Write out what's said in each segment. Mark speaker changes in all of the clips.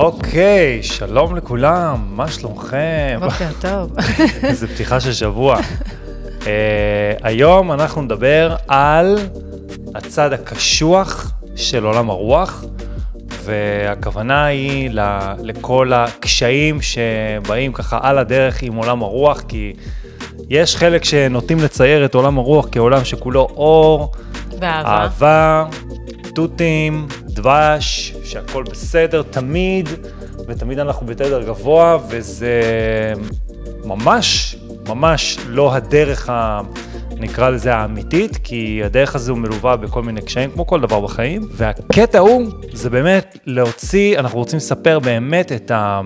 Speaker 1: אוקיי, שלום לכולם, מה שלומכם?
Speaker 2: בוקר טוב.
Speaker 1: איזה פתיחה של שבוע. uh, היום אנחנו נדבר על הצד הקשוח של עולם הרוח, והכוונה היא לכל הקשיים שבאים ככה על הדרך עם עולם הרוח, כי יש חלק שנוטים לצייר את עולם הרוח כעולם שכולו אור,
Speaker 2: ואהבה.
Speaker 1: אהבה, תותים, דבש, שהכל בסדר תמיד, ותמיד אנחנו בתדר גבוה, וזה ממש, ממש לא הדרך ה... נקרא לזה האמיתית, כי הדרך הזו מלווה בכל מיני קשיים, כמו כל דבר בחיים, והקטע הוא, זה באמת להוציא, אנחנו רוצים לספר באמת את, ה,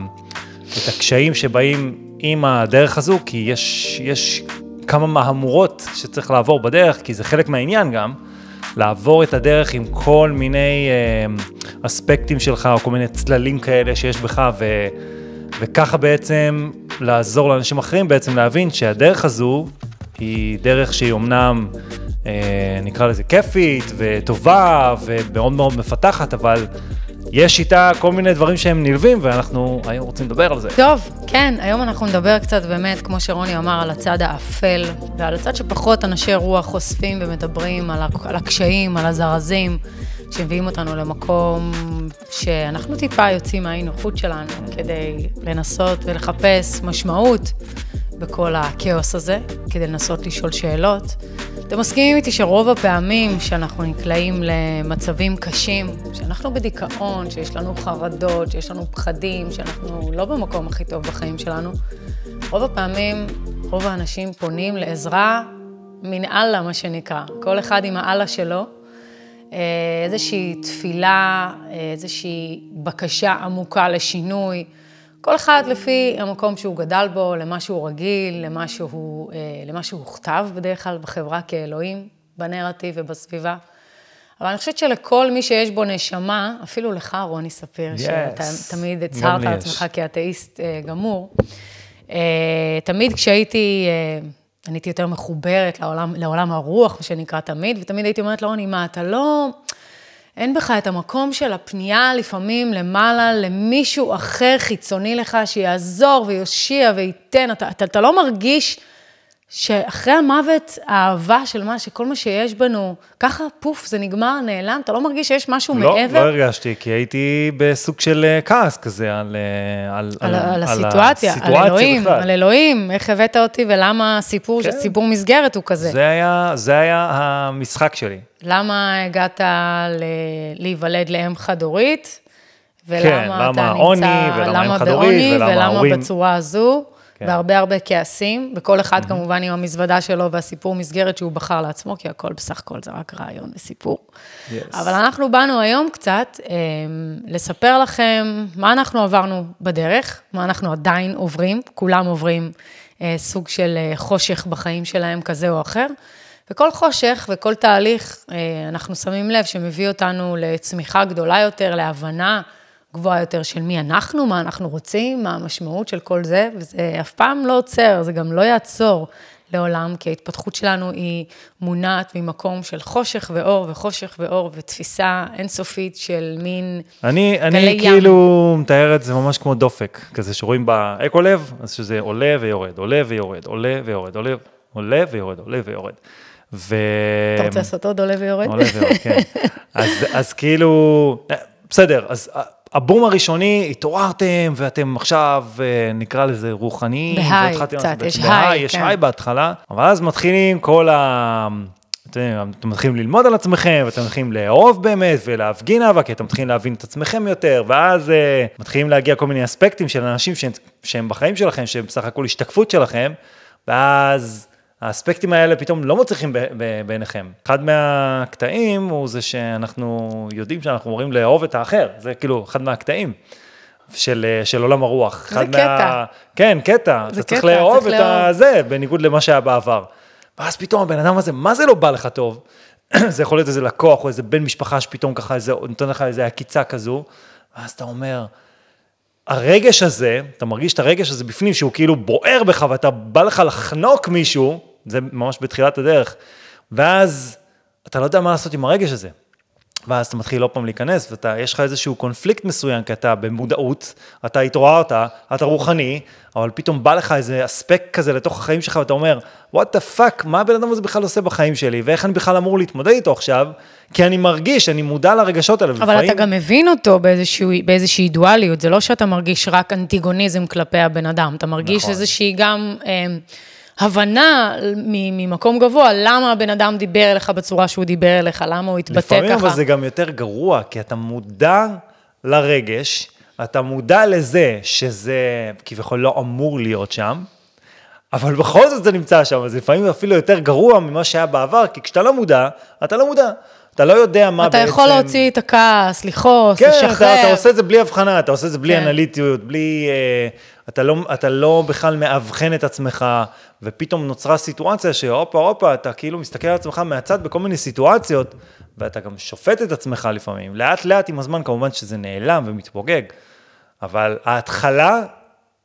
Speaker 1: את הקשיים שבאים עם הדרך הזו, כי יש, יש כמה מהמורות שצריך לעבור בדרך, כי זה חלק מהעניין גם. לעבור את הדרך עם כל מיני אה, אספקטים שלך, או כל מיני צללים כאלה שיש בך, ו, וככה בעצם לעזור לאנשים אחרים בעצם להבין שהדרך הזו היא דרך שהיא אמנם, אה, נקרא לזה כיפית וטובה ומאוד מאוד מפתחת, אבל יש איתה כל מיני דברים שהם נלווים, ואנחנו היום רוצים לדבר על זה.
Speaker 2: טוב, כן, היום אנחנו נדבר קצת באמת, כמו שרוני אמר, על הצד האפל, ועל הצד שפחות אנשי רוח חושפים ומדברים על, הקשיים, על הזרזים, שמביאים אותנו למקום שאנחנו טיפה יוצאים מהאי נוחות שלנו, כדי לנסות ולחפש משמעות בכל הכאוס הזה, כדי לנסות לשאול שאלות. אתם מסכימים איתי שרוב הפעמים שאנחנו נקלעים למצבים קשים, שאנחנו בדיכאון, שיש לנו חרדות, שיש לנו פחדים, שאנחנו לא במקום הכי טוב בחיים שלנו, רוב הפעמים, רוב האנשים פונים לעזרה מן אללה, מה שנקרא. כל אחד עם האללה שלו. אה, איזושהי תפילה, אה, איזושהי בקשה עמוקה לשינוי. כל אחד לפי המקום שהוא גדל בו, למה שהוא רגיל, למה שהוא, אה, למה שהוא הוכתב בדרך כלל בחברה כאלוהים, בנרטיב ובסביבה. אבל אני חושבת שלכל מי שיש בו נשמה, אפילו לך, רוני ספיר, yes. שאתה תמיד הצהרת על עצמך כאתאיסט אה, גמור, אה, תמיד כשהייתי, אני הייתי יותר מחוברת לעולם, לעולם הרוח, מה שנקרא תמיד, ותמיד הייתי אומרת לרוני, מה, אתה לא... אין בך את המקום של הפנייה לפעמים למעלה למישהו אחר חיצוני לך, שיעזור ויושיע וייתן. אתה, אתה, אתה לא מרגיש שאחרי המוות, האהבה של מה, שכל מה שיש בנו, ככה פוף, זה נגמר, נעלם, אתה לא מרגיש שיש משהו
Speaker 1: לא,
Speaker 2: מעבר?
Speaker 1: לא הרגשתי, כי הייתי בסוג של אה, כעס כזה על,
Speaker 2: אה, על, על, על, על הסיטואציה, על אלוהים, בכלל. על אלוהים, איך הבאת אותי ולמה הסיפור, כן. סיפור מסגרת הוא כזה.
Speaker 1: זה היה, זה היה המשחק שלי.
Speaker 2: למה הגעת להיוולד לאם חד-הורית? ולמה
Speaker 1: כן,
Speaker 2: אתה
Speaker 1: למה עוני, ולמה אם חד-הורית, ולמה ההורים.
Speaker 2: ולמה בצורה הזו, כן. והרבה הרבה כעסים, וכל אחד mm-hmm. כמובן עם המזוודה שלו והסיפור מסגרת שהוא בחר לעצמו, כי הכל בסך הכל זה רק רעיון וסיפור. Yes. אבל אנחנו באנו היום קצת אה, לספר לכם מה אנחנו עברנו בדרך, מה אנחנו עדיין עוברים, כולם עוברים אה, סוג של אה, חושך בחיים שלהם כזה או אחר. וכל חושך וכל תהליך, אה, אנחנו שמים לב שמביא אותנו לצמיחה גדולה יותר, להבנה גבוהה יותר של מי אנחנו, מה אנחנו רוצים, מה המשמעות של כל זה, וזה אף פעם לא עוצר, זה גם לא יעצור לעולם, כי ההתפתחות שלנו היא מונעת ממקום של חושך ואור וחושך ואור ותפיסה אינסופית של מין
Speaker 1: אני, גלי אני ים. כאילו מתאר את זה ממש כמו דופק, כזה שרואים באקו-לב, אז שזה עולה ויורד, עולה ויורד, עולה ויורד, עולה, עולה ויורד, עולה ויורד.
Speaker 2: ו... אתה רוצה לעשות עוד עולה ויורד?
Speaker 1: עולה ויורד, כן. אז, אז כאילו, בסדר, אז הבום הראשוני, התעוררתם, ואתם עכשיו, אה, נקרא לזה רוחניים.
Speaker 2: בהיי, קצת, יש היי,
Speaker 1: יש כן. היי בהתחלה, אבל אז מתחילים כל ה... אתם, אתם מתחילים ללמוד על עצמכם, ואתם מתחילים לאהוב באמת, ולהפגין אהבה, כי אתם מתחילים להבין את עצמכם יותר, ואז uh, מתחילים להגיע כל מיני אספקטים של אנשים שהם, שהם בחיים שלכם, שהם בסך הכל השתקפות שלכם, ואז האספקטים האלה פתאום לא מוצלחים בעיניכם. אחד מהקטעים הוא זה שאנחנו יודעים שאנחנו אמורים לאהוב את האחר, זה כאילו אחד מהקטעים. של, של עולם הרוח.
Speaker 2: זה קטע. מה...
Speaker 1: כן, קטע.
Speaker 2: זה
Speaker 1: אתה צריך לאהוב את הזה, בניגוד למה שהיה בעבר. ואז פתאום הבן אדם הזה, מה זה לא בא לך טוב? זה יכול להיות איזה לקוח או איזה בן משפחה שפתאום ככה איזה, נותן לך איזה עקיצה כזו, ואז אתה אומר, הרגש הזה, אתה מרגיש את הרגש הזה בפנים, שהוא כאילו בוער בך ואתה בא לך לחנוק מישהו, זה ממש בתחילת הדרך, ואז אתה לא יודע מה לעשות עם הרגש הזה. ואז אתה מתחיל עוד פעם להיכנס, ויש לך איזשהו קונפליקט מסוים, כי אתה במודעות, אתה התעוררת, אתה רוחני, אבל פתאום בא לך איזה אספקט כזה לתוך החיים שלך, ואתה אומר, what the fuck, מה הבן אדם הזה בכלל עושה בחיים שלי, ואיך אני בכלל אמור להתמודד איתו עכשיו, כי אני מרגיש, אני מודע לרגשות האלה.
Speaker 2: אבל ולפעמים... אתה גם מבין אותו באיזשהו, באיזושהי דואליות, זה לא שאתה מרגיש רק אנטיגוניזם כלפי הבן אדם, אתה מרגיש נכון. איזושהי גם... אה, הבנה ממקום גבוה, למה הבן אדם דיבר אליך בצורה שהוא דיבר אליך, למה הוא התבטא
Speaker 1: לפעמים,
Speaker 2: ככה.
Speaker 1: לפעמים אבל זה גם יותר גרוע, כי אתה מודע לרגש, אתה מודע לזה שזה כביכול לא אמור להיות שם, אבל בכל זאת זה נמצא שם, אז לפעמים אפילו יותר גרוע ממה שהיה בעבר, כי כשאתה לא מודע, אתה לא מודע. אתה לא יודע מה
Speaker 2: אתה
Speaker 1: בעצם...
Speaker 2: אתה יכול להוציא את הכעס, לכעוס,
Speaker 1: כן,
Speaker 2: לשחרר.
Speaker 1: כן, אתה, אתה עושה את זה בלי הבחנה, אתה עושה את זה בלי כן. אנליטיות, בלי... אה, אתה, לא, אתה לא בכלל מאבחן את עצמך, ופתאום נוצרה סיטואציה שהופה, הופה, אתה כאילו מסתכל על עצמך מהצד בכל מיני סיטואציות, ואתה גם שופט את עצמך לפעמים. לאט לאט עם הזמן כמובן שזה נעלם ומתפוגג, אבל ההתחלה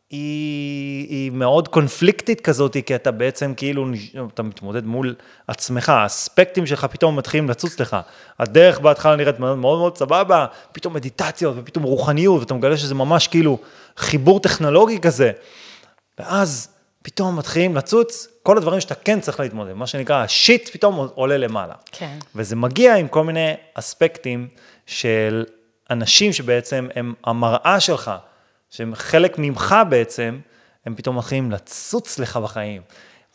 Speaker 1: היא, היא מאוד קונפליקטית כזאת, כי אתה בעצם כאילו, אתה מתמודד מול עצמך, האספקטים שלך פתאום מתחילים לצוץ לך. הדרך בהתחלה נראית מאוד מאוד, מאוד סבבה, פתאום מדיטציות ופתאום רוחניות, ואתה מגלה שזה ממש כאילו חיבור טכנולוגי כזה. ואז פתאום מתחילים לצוץ כל הדברים שאתה כן צריך להתמודד, מה שנקרא, השיט פתאום עולה למעלה.
Speaker 2: כן.
Speaker 1: וזה מגיע עם כל מיני אספקטים של אנשים שבעצם הם המראה שלך. שהם חלק ממך בעצם, הם פתאום מתחילים לצוץ לך בחיים.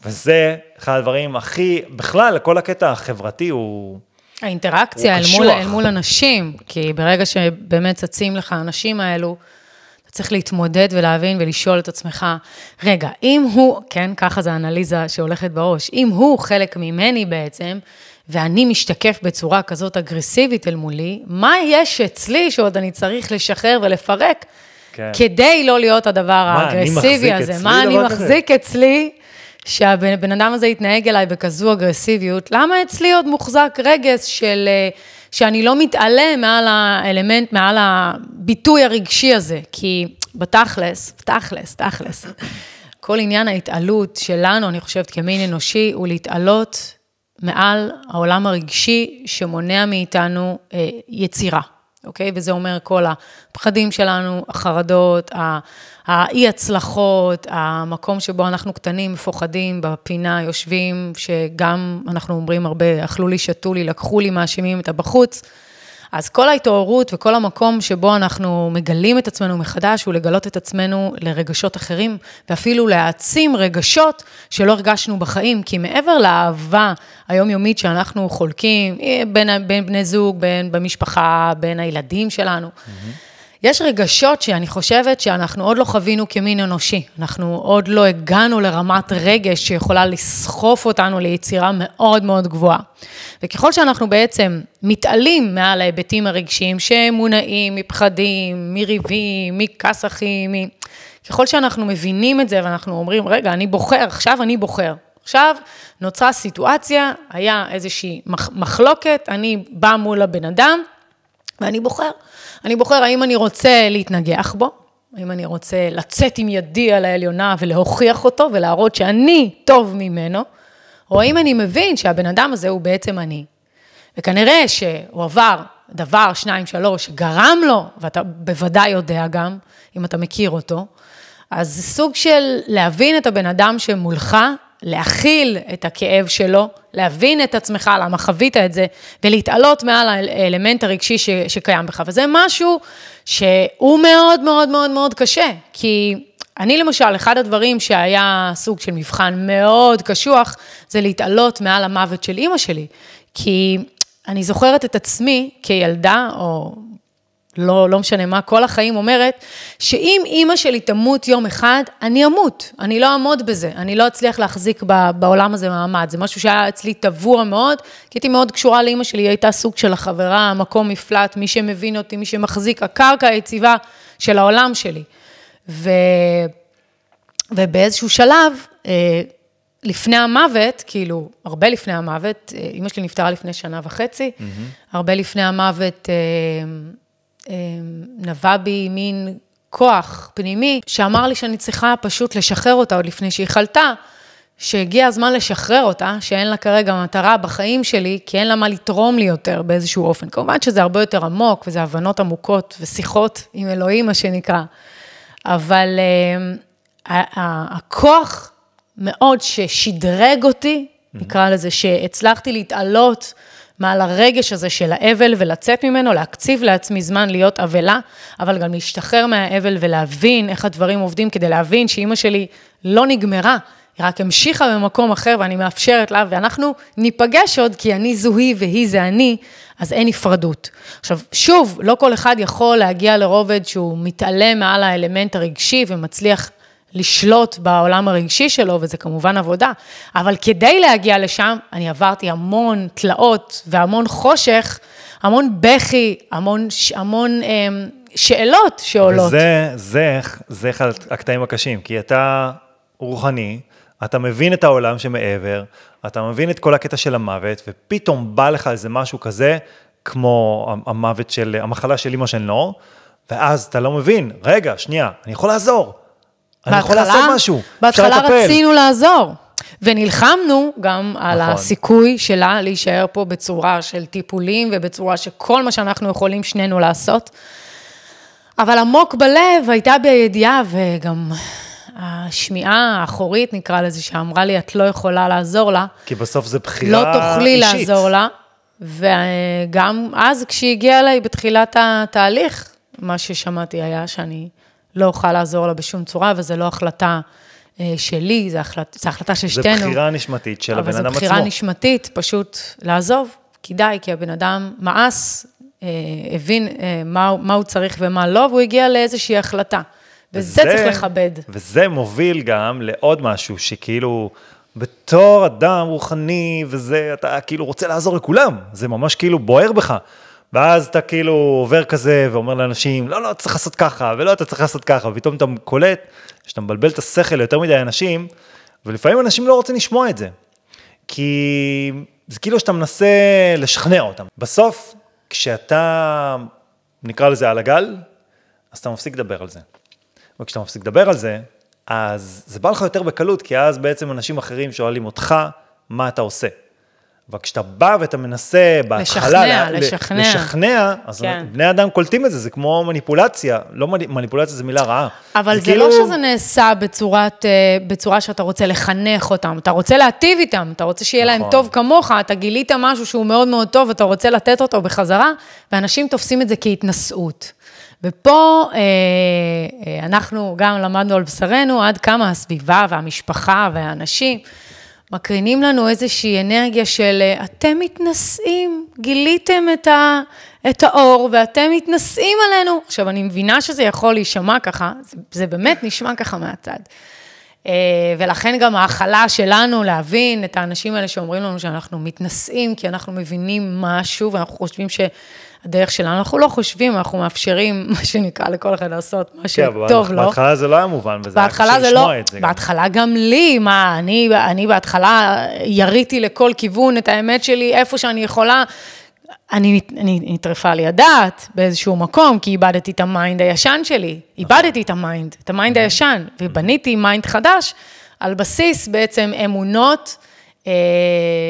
Speaker 1: וזה אחד הדברים הכי, בכלל, כל הקטע החברתי הוא...
Speaker 2: האינטראקציה הוא אל, מול, אל מול אנשים, כי ברגע שבאמת צצים לך האנשים האלו, אתה צריך להתמודד ולהבין ולשאול את עצמך, רגע, אם הוא, כן, ככה זה האנליזה שהולכת בראש, אם הוא חלק ממני בעצם, ואני משתקף בצורה כזאת אגרסיבית אל מולי, מה יש אצלי שעוד אני צריך לשחרר ולפרק כן. כדי לא להיות הדבר האגרסיבי הזה. מה אני מחזיק אצלי? שהבן אדם הזה יתנהג אליי בכזו אגרסיביות, למה אצלי עוד מוחזק רגש של, אה, שאני לא מתעלם מעל האלמנט, מעל הביטוי הרגשי הזה? כי בתכלס, תכלס, תכלס, כל עניין ההתעלות שלנו, אני חושבת, כמין אנושי, הוא להתעלות מעל העולם הרגשי שמונע מאיתנו אה, יצירה. אוקיי? וזה אומר כל הפחדים שלנו, החרדות, האי-הצלחות, המקום שבו אנחנו קטנים, מפוחדים, בפינה יושבים, שגם אנחנו אומרים הרבה, אכלו לי, שתו לי, לקחו לי, מאשימים את הבחוץ. אז כל ההתעוררות וכל המקום שבו אנחנו מגלים את עצמנו מחדש, הוא לגלות את עצמנו לרגשות אחרים, ואפילו להעצים רגשות שלא הרגשנו בחיים, כי מעבר לאהבה היומיומית שאנחנו חולקים, בין, בין בני זוג, בין במשפחה, בין הילדים שלנו, mm-hmm. יש רגשות שאני חושבת שאנחנו עוד לא חווינו כמין אנושי. אנחנו עוד לא הגענו לרמת רגש שיכולה לסחוף אותנו ליצירה מאוד מאוד גבוהה. וככל שאנחנו בעצם מתעלים מעל ההיבטים הרגשיים שמונעים מפחדים, מריבים, מכסחים, מ... ככל שאנחנו מבינים את זה ואנחנו אומרים, רגע, אני בוחר, עכשיו אני בוחר. עכשיו נוצרה סיטואציה, היה איזושהי מחלוקת, אני באה מול הבן אדם ואני בוחר. אני בוחר האם אני רוצה להתנגח בו, האם אני רוצה לצאת עם ידי על העליונה ולהוכיח אותו ולהראות שאני טוב ממנו, או האם אני מבין שהבן אדם הזה הוא בעצם אני. וכנראה שהוא עבר דבר, שניים, שלוש, שגרם לו, ואתה בוודאי יודע גם, אם אתה מכיר אותו, אז זה סוג של להבין את הבן אדם שמולך, להכיל את הכאב שלו, להבין את עצמך, למה חווית את זה, ולהתעלות מעל האלמנט הרגשי ש, שקיים בך. וזה משהו שהוא מאוד מאוד מאוד מאוד קשה, כי אני למשל, אחד הדברים שהיה סוג של מבחן מאוד קשוח, זה להתעלות מעל המוות של אימא שלי. כי אני זוכרת את עצמי כילדה, או לא, לא משנה מה, כל החיים אומרת, שאם אימא שלי תמות יום אחד, אני אמות, אני לא אעמוד בזה, אני לא אצליח להחזיק ב, בעולם הזה מעמד. זה משהו שהיה אצלי טבוע מאוד, כי הייתי מאוד קשורה לאימא שלי, היא הייתה סוג של החברה, מקום מפלט, מי שמבין אותי, מי שמחזיק, הקרקע היציבה של העולם שלי. ו... ובאיזשהו שלב, אה, לפני המוות, כאילו, הרבה לפני המוות, אה, אימא שלי נפטרה לפני שנה וחצי, mm-hmm. הרבה לפני המוות, אה, נבע בי מין כוח פנימי, שאמר לי שאני צריכה פשוט לשחרר אותה עוד לפני שהיא חלתה, שהגיע הזמן לשחרר אותה, שאין לה כרגע מטרה בחיים שלי, כי אין לה מה לתרום לי יותר באיזשהו אופן. כמובן שזה הרבה יותר עמוק, וזה הבנות עמוקות ושיחות עם אלוהים, מה שנקרא. אבל uh, הכוח מאוד ששדרג אותי, נקרא לזה, שהצלחתי להתעלות מעל הרגש הזה של האבל ולצאת ממנו, להקציב לעצמי זמן להיות אבלה, אבל גם להשתחרר מהאבל ולהבין איך הדברים עובדים, כדי להבין שאימא שלי לא נגמרה, היא רק המשיכה במקום אחר ואני מאפשרת לה, ואנחנו ניפגש עוד, כי אני זו היא והיא זה אני, אז אין נפרדות. עכשיו, שוב, לא כל אחד יכול להגיע לרובד שהוא מתעלם מעל האלמנט הרגשי ומצליח לשלוט בעולם הרגשי שלו, וזה כמובן עבודה, אבל כדי להגיע לשם, אני עברתי המון תלאות והמון חושך, המון בכי, המון, המון אה, שאלות שעולות.
Speaker 1: וזה זה, זה אחד הקטעים הקשים, כי אתה רוחני, אתה מבין את העולם שמעבר, אתה מבין את כל הקטע של המוות, ופתאום בא לך איזה משהו כזה, כמו המוות של, המחלה של אמא של נור, ואז אתה לא מבין, רגע, שנייה, אני יכול לעזור. אני יכול לעשות משהו,
Speaker 2: בהתחלה רצינו לעזור. ונלחמנו גם נכון. על הסיכוי שלה להישאר פה בצורה של טיפולים ובצורה שכל מה שאנחנו יכולים שנינו לעשות. אבל עמוק בלב הייתה בי הידיעה וגם השמיעה האחורית, נקרא לזה, שאמרה לי, את לא יכולה לעזור לה.
Speaker 1: כי בסוף זה בחירה
Speaker 2: אישית. לא תוכלי אישית. לעזור לה. וגם אז, כשהיא הגיעה אליי בתחילת התהליך, מה ששמעתי היה שאני לא אוכל לעזור לה בשום צורה, וזו לא החלטה אה, שלי, זו החלט, החלטה של שתינו.
Speaker 1: זו בחירה נשמתית של הבן אדם עצמו.
Speaker 2: אבל זו בחירה נשמתית, פשוט לעזוב, כדאי, כי הבן אדם מאס, אה, הבין אה, מה, מה הוא צריך ומה לא, והוא הגיע לאיזושהי החלטה. וזה, וזה צריך לכבד.
Speaker 1: וזה מוביל גם לעוד משהו, שכאילו, בתור אדם רוחני, וזה, אתה כאילו רוצה לעזור לכולם, זה ממש כאילו בוער בך. ואז אתה כאילו עובר כזה ואומר לאנשים, לא, לא, אתה צריך לעשות ככה, ולא, אתה צריך לעשות ככה, ופתאום אתה קולט שאתה מבלבל את השכל ליותר מדי אנשים, ולפעמים אנשים לא רוצים לשמוע את זה. כי זה כאילו שאתה מנסה לשכנע אותם. בסוף, כשאתה, נקרא לזה על הגל, אז אתה מפסיק לדבר על זה. וכשאתה מפסיק לדבר על זה, אז זה בא לך יותר בקלות, כי אז בעצם אנשים אחרים שואלים אותך, מה אתה עושה. וכשאתה בא ואתה מנסה בהתחלה...
Speaker 2: לשכנע, לשכנע.
Speaker 1: לשכנע, אז כן. בני אדם קולטים את זה, זה כמו מניפולציה. לא מניפולציה זה מילה רעה.
Speaker 2: אבל זה, זה כאילו... לא שזה נעשה בצורת, אה, בצורה שאתה רוצה לחנך אותם, אתה רוצה להטיב איתם, אתה רוצה שיהיה נכון. להם טוב כמוך, אתה גילית משהו שהוא מאוד מאוד טוב, אתה רוצה לתת אותו בחזרה, ואנשים תופסים את זה כהתנשאות. ופה אה, אה, אנחנו גם למדנו על בשרנו עד כמה הסביבה והמשפחה והאנשים מקרינים לנו איזושהי אנרגיה של אה, אתם מתנשאים, גיליתם את, ה, את האור ואתם מתנשאים עלינו. עכשיו, אני מבינה שזה יכול להישמע ככה, זה, זה באמת נשמע ככה מהצד. ולכן גם ההכלה שלנו להבין את האנשים האלה שאומרים לנו שאנחנו מתנשאים, כי אנחנו מבינים משהו ואנחנו חושבים ש... הדרך שלנו, אנחנו לא חושבים, אנחנו מאפשרים, מה שנקרא, לכל אחד לעשות מה שטוב לו.
Speaker 1: כן, בהתחלה זה לא היה מובן, וזה היה קשה לשמוע לא, את זה.
Speaker 2: בהתחלה גם לי, מה, אני, אני בהתחלה יריתי לכל כיוון את האמת שלי, איפה שאני יכולה. אני, אני נטרפה לי הדעת באיזשהו מקום, כי איבדתי את ה mind הישן שלי. איבדתי את ה mind, את ה mind הישן, ובניתי mind חדש על בסיס בעצם אמונות אה,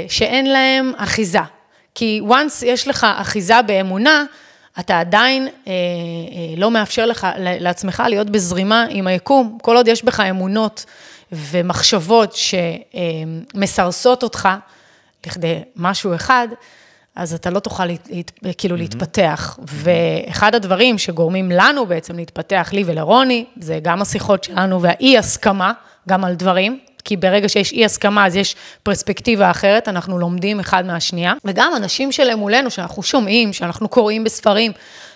Speaker 2: שאין להם אחיזה. כי once יש לך אחיזה באמונה, אתה עדיין אה, אה, לא מאפשר לך, לעצמך להיות בזרימה עם היקום. כל עוד יש בך אמונות ומחשבות שמסרסות אותך לכדי משהו אחד, אז אתה לא תוכל להת, כאילו mm-hmm. להתפתח. ואחד הדברים שגורמים לנו בעצם להתפתח, לי ולרוני, זה גם השיחות שלנו והאי הסכמה, גם על דברים. כי ברגע שיש אי הסכמה, אז יש פרספקטיבה אחרת, אנחנו לומדים אחד מהשנייה. וגם אנשים שמולנו, שאנחנו שומעים, שאנחנו קוראים בספרים,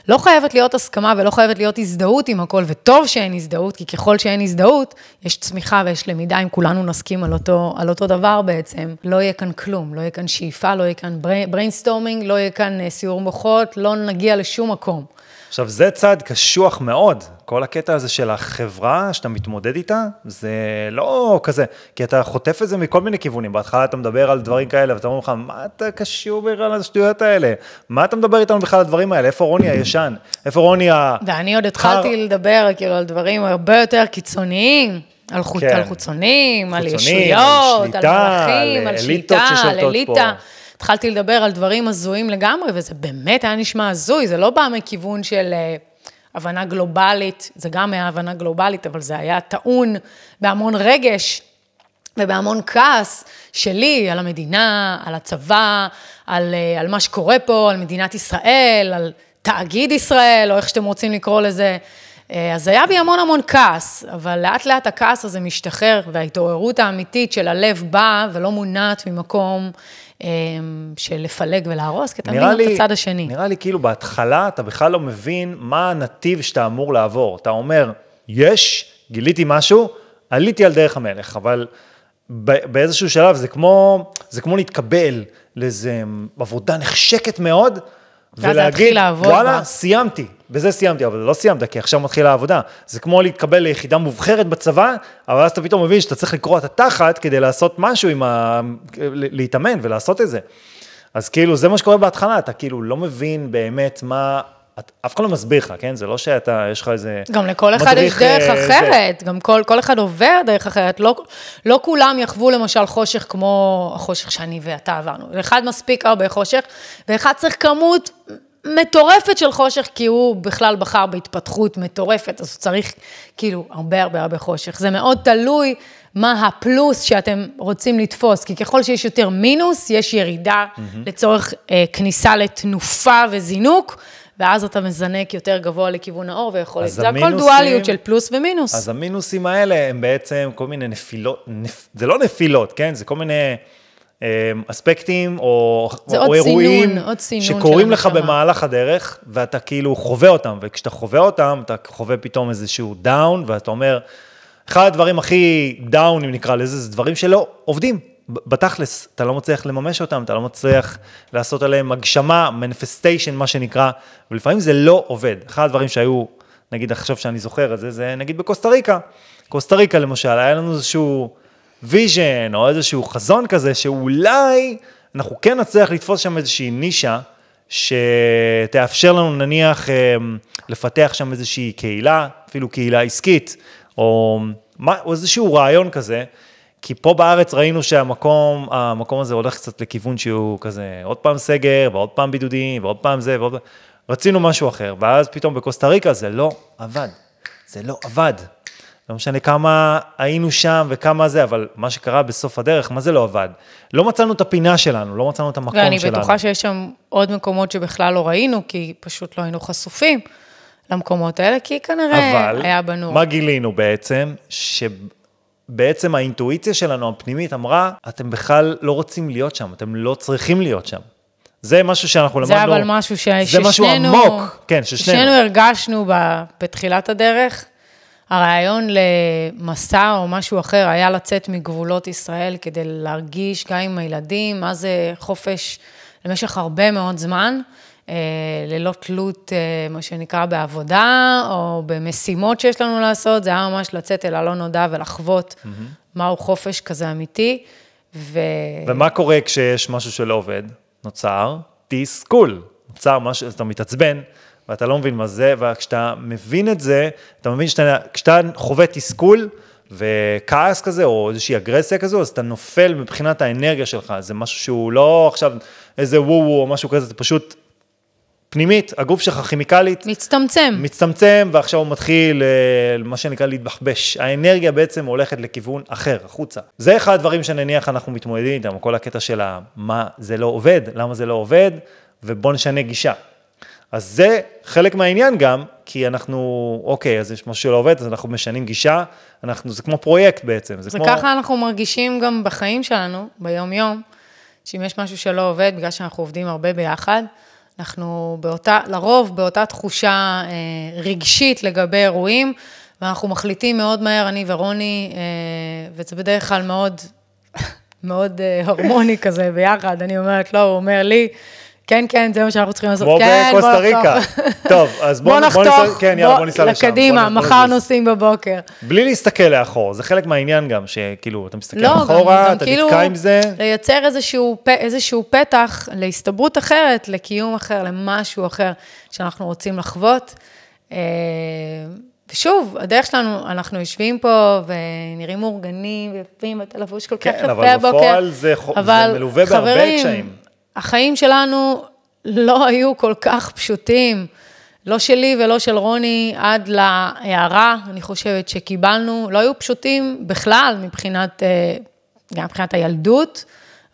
Speaker 2: לא חייבת להיות הסכמה ולא חייבת להיות הזדהות עם הכל, וטוב שאין הזדהות, כי ככל שאין הזדהות, יש צמיחה ויש למידה, אם כולנו נסכים על אותו, על אותו דבר בעצם, לא יהיה כאן כלום, לא יהיה כאן שאיפה, לא יהיה כאן brainstorming, לא יהיה כאן אה, סיור מוחות, לא נגיע לשום מקום.
Speaker 1: עכשיו, זה צעד קשוח מאוד. כל הקטע הזה של החברה שאתה מתמודד איתה, זה לא כזה, כי אתה חוטף את זה מכל מיני כיוונים. בהתחלה אתה מדבר על דברים כאלה, ואתה אומר לך, מה אתה קשור בכלל לשטויות האלה? מה אתה מדבר איתנו בכלל על הדברים האלה? איפה רוני הישן? איפה רוני ה...
Speaker 2: ואני עוד התחלתי לדבר כאילו על דברים הרבה יותר קיצוניים. על, חוט,
Speaker 1: כן.
Speaker 2: על חוצונים, על
Speaker 1: חוצונים,
Speaker 2: ישויות,
Speaker 1: על
Speaker 2: על
Speaker 1: שליטה, על
Speaker 2: על
Speaker 1: אליטות
Speaker 2: שליטה, על
Speaker 1: ששולטות פה.
Speaker 2: התחלתי לדבר על דברים הזויים לגמרי, וזה באמת היה נשמע הזוי, זה לא בא מכיוון של אה, הבנה גלובלית, זה גם היה הבנה גלובלית, אבל זה היה טעון בהמון רגש ובהמון כעס שלי על המדינה, על הצבא, על, אה, על מה שקורה פה, על מדינת ישראל, על תאגיד ישראל, או איך שאתם רוצים לקרוא לזה. אה, אז היה בי המון המון כעס, אבל לאט לאט הכעס הזה משתחרר, וההתעוררות האמיתית של הלב באה ולא מונעת ממקום של לפלג ולהרוס, כי אתה מבין גם את הצד השני.
Speaker 1: נראה לי כאילו בהתחלה אתה בכלל לא מבין מה הנתיב שאתה אמור לעבור. אתה אומר, יש, גיליתי משהו, עליתי על דרך המלך, אבל באיזשהו שלב זה כמו, זה כמו להתקבל לאיזה עבודה נחשקת מאוד,
Speaker 2: לעבוד
Speaker 1: וואלה,
Speaker 2: בה."
Speaker 1: סיימתי, בזה סיימתי, אבל לא סיימת, כי עכשיו מתחילה העבודה. זה כמו להתקבל ליחידה מובחרת בצבא, אבל אז אתה פתאום מבין שאתה צריך לקרוע את התחת כדי לעשות משהו עם ה... להתאמן ולעשות את זה. אז כאילו, זה מה שקורה בהתחלה, אתה כאילו לא מבין באמת מה... את- אף אחד לא מסביר לך, כן? זה לא שאתה, יש לך איזה...
Speaker 2: גם לכל אחד יש דרך
Speaker 1: אה, זה.
Speaker 2: אחרת, גם כל, כל אחד עובר דרך אחרת. לא, לא כולם יחוו למשל חושך כמו החושך שאני ואתה עברנו. לאחד מספיק הרבה חושך, ואחד צריך כמות מטורפת של חושך, כי הוא בכלל בחר בהתפתחות מטורפת, אז הוא צריך כאילו הרבה הרבה הרבה חושך. זה מאוד תלוי מה הפלוס שאתם רוצים לתפוס, כי ככל שיש יותר מינוס, יש ירידה לצורך אה, כניסה לתנופה וזינוק. ואז אתה מזנק יותר גבוה לכיוון האור ויכול... זה הכל
Speaker 1: המינוסים-
Speaker 2: דואליות של פלוס ומינוס.
Speaker 1: אז המינוסים האלה הם בעצם כל מיני נפילות, נפ, זה לא נפילות, כן? זה כל מיני אה, אספקטים או, או
Speaker 2: עוד
Speaker 1: אירועים
Speaker 2: סינון, עוד
Speaker 1: שקורים לך. במהלך הדרך, ואתה כאילו חווה אותם, וכשאתה חווה אותם, אתה חווה פתאום איזשהו down, ואתה אומר, אחד הדברים הכי down, אם נקרא לזה, זה דברים שלא עובדים. בתכלס, אתה לא מצליח לממש אותם, אתה לא מצליח לעשות עליהם הגשמה, manifestation, מה שנקרא, ולפעמים זה לא עובד. אחד הדברים שהיו, נגיד עכשיו שאני זוכר את זה, זה נגיד בקוסטה ריקה. קוסטה ריקה למשל, היה לנו איזשהו vision, או איזשהו חזון כזה, שאולי אנחנו כן נצליח לתפוס שם איזושהי נישה, שתאפשר לנו נניח אה, לפתח שם איזושהי קהילה, אפילו קהילה עסקית, או, או איזשהו רעיון כזה, כי פה בארץ ראינו שהמקום, המקום הזה הולך קצת לכיוון שהוא כזה, עוד פעם סגר, ועוד פעם בידודים, ועוד פעם זה, ועוד פעם... רצינו משהו אחר, ואז פתאום בקוסטה ריקה זה לא עבד, זה לא עבד. לא משנה כמה היינו שם וכמה זה, אבל מה שקרה בסוף הדרך, מה זה לא עבד? לא מצאנו את הפינה שלנו, לא מצאנו את המקום
Speaker 2: ואני
Speaker 1: שלנו.
Speaker 2: בטוחה שיש שם עוד מקומות שבכלל לא ראינו, כי פשוט לא היינו חשופים למקומות האלה, כי כנראה
Speaker 1: אבל
Speaker 2: היה בנו.
Speaker 1: מה גילינו בעצם? שבעצם האינטואיציה שלנו הפנימית אמרה, אתם בכלל לא רוצים להיות שם, אתם לא צריכים להיות שם. זה משהו שאנחנו
Speaker 2: זה
Speaker 1: למדנו.
Speaker 2: אבל משהו ש...
Speaker 1: זה משהו
Speaker 2: ששנינו-
Speaker 1: עמוק, כן, ששנינו.
Speaker 2: שנינו הרגשנו ב... בתחילת הדרך. הרעיון למסע או משהו אחר היה לצאת מגבולות ישראל כדי להרגיש גם עם הילדים, מה זה חופש למשך הרבה מאוד זמן, ללא תלות, אה, מה שנקרא, בעבודה או במשימות שיש לנו לעשות, זה היה ממש לצאת אל הלא נודע ולחוות מהו חופש כזה אמיתי. ו...
Speaker 1: ומה קורה כשיש משהו שלא עובד? נוצר תסכול. נוצר משהו, אתה מתעצבן, ואתה לא מבין מה זה, וכשאתה מבין את זה, אתה מבין שאתה, כשאתה חווה תסכול וכעס כזה, או איזושהי אגרסיה כזו, אז אתה נופל מבחינת האנרגיה שלך. זה משהו שהוא לא עכשיו איזה וואו או משהו כזה, זה פשוט פנימית, הגוף שלך כימיקלית.
Speaker 2: מצטמצם.
Speaker 1: מצטמצם, ועכשיו הוא מתחיל, אה, מה שנקרא, להתבחבש. האנרגיה בעצם הולכת לכיוון אחר, החוצה. זה אחד הדברים שנניח אנחנו מתמודדים איתם, כל הקטע של מה זה לא עובד, למה זה לא עובד, ובוא נשנה גישה. אז זה חלק מהעניין גם, כי אנחנו, אוקיי, אז יש משהו שלא עובד, אז אנחנו משנים גישה, אנחנו, זה כמו פרויקט בעצם. זה כמו...
Speaker 2: וככה אנחנו מרגישים גם בחיים שלנו, ביום-יום, שאם יש משהו שלא עובד, בגלל שאנחנו עובדים הרבה ביחד, אנחנו באותה, לרוב באותה תחושה אה, רגשית לגבי אירועים, ואנחנו מחליטים מאוד מהר, אני ורוני, אה, וזה בדרך כלל מאוד, מאוד אה, הרמוני כזה ביחד, אני אומרת לו, הוא אומר לי, כן, כן, זה מה שאנחנו צריכים לעשות.
Speaker 1: כמו
Speaker 2: כן, בוא
Speaker 1: בקוסטה ריקה.
Speaker 2: נחתוך."
Speaker 1: טוב, אז בוא,
Speaker 2: בוא
Speaker 1: בוא
Speaker 2: נחתוך,
Speaker 1: ניסע, כן, יאללה, בוא ניסע לשם.
Speaker 2: לקדימה,
Speaker 1: בוא בוא
Speaker 2: מחר. נוסעים בבוקר.
Speaker 1: בלי להסתכל לאחור, זה חלק מהעניין גם, שכאילו, אתה מסתכל
Speaker 2: לא,
Speaker 1: אחורה,
Speaker 2: גם
Speaker 1: אתה
Speaker 2: כאילו
Speaker 1: נתקע עם זה.
Speaker 2: לייצר איזשהו, פ- איזשהו פתח להסתברות אחרת, לקיום אחר, למשהו אחר שאנחנו רוצים לחוות. אה, ושוב, הדרך שלנו, אנחנו יושבים פה ונראים מאורגנים ויפים, ואתה לבוש כל כך
Speaker 1: כן,
Speaker 2: יפה
Speaker 1: אבל
Speaker 2: הבוקר.
Speaker 1: בפועל זה חו- זה
Speaker 2: אבל
Speaker 1: מלווה בהרבה
Speaker 2: חברים,
Speaker 1: קשיים.
Speaker 2: החיים שלנו לא היו כל כך פשוטים. לא שלי ולא של רוני, עד להערה, אני חושבת שקיבלנו, לא היו פשוטים בכלל מבחינת, אה, גם מבחינת הילדות,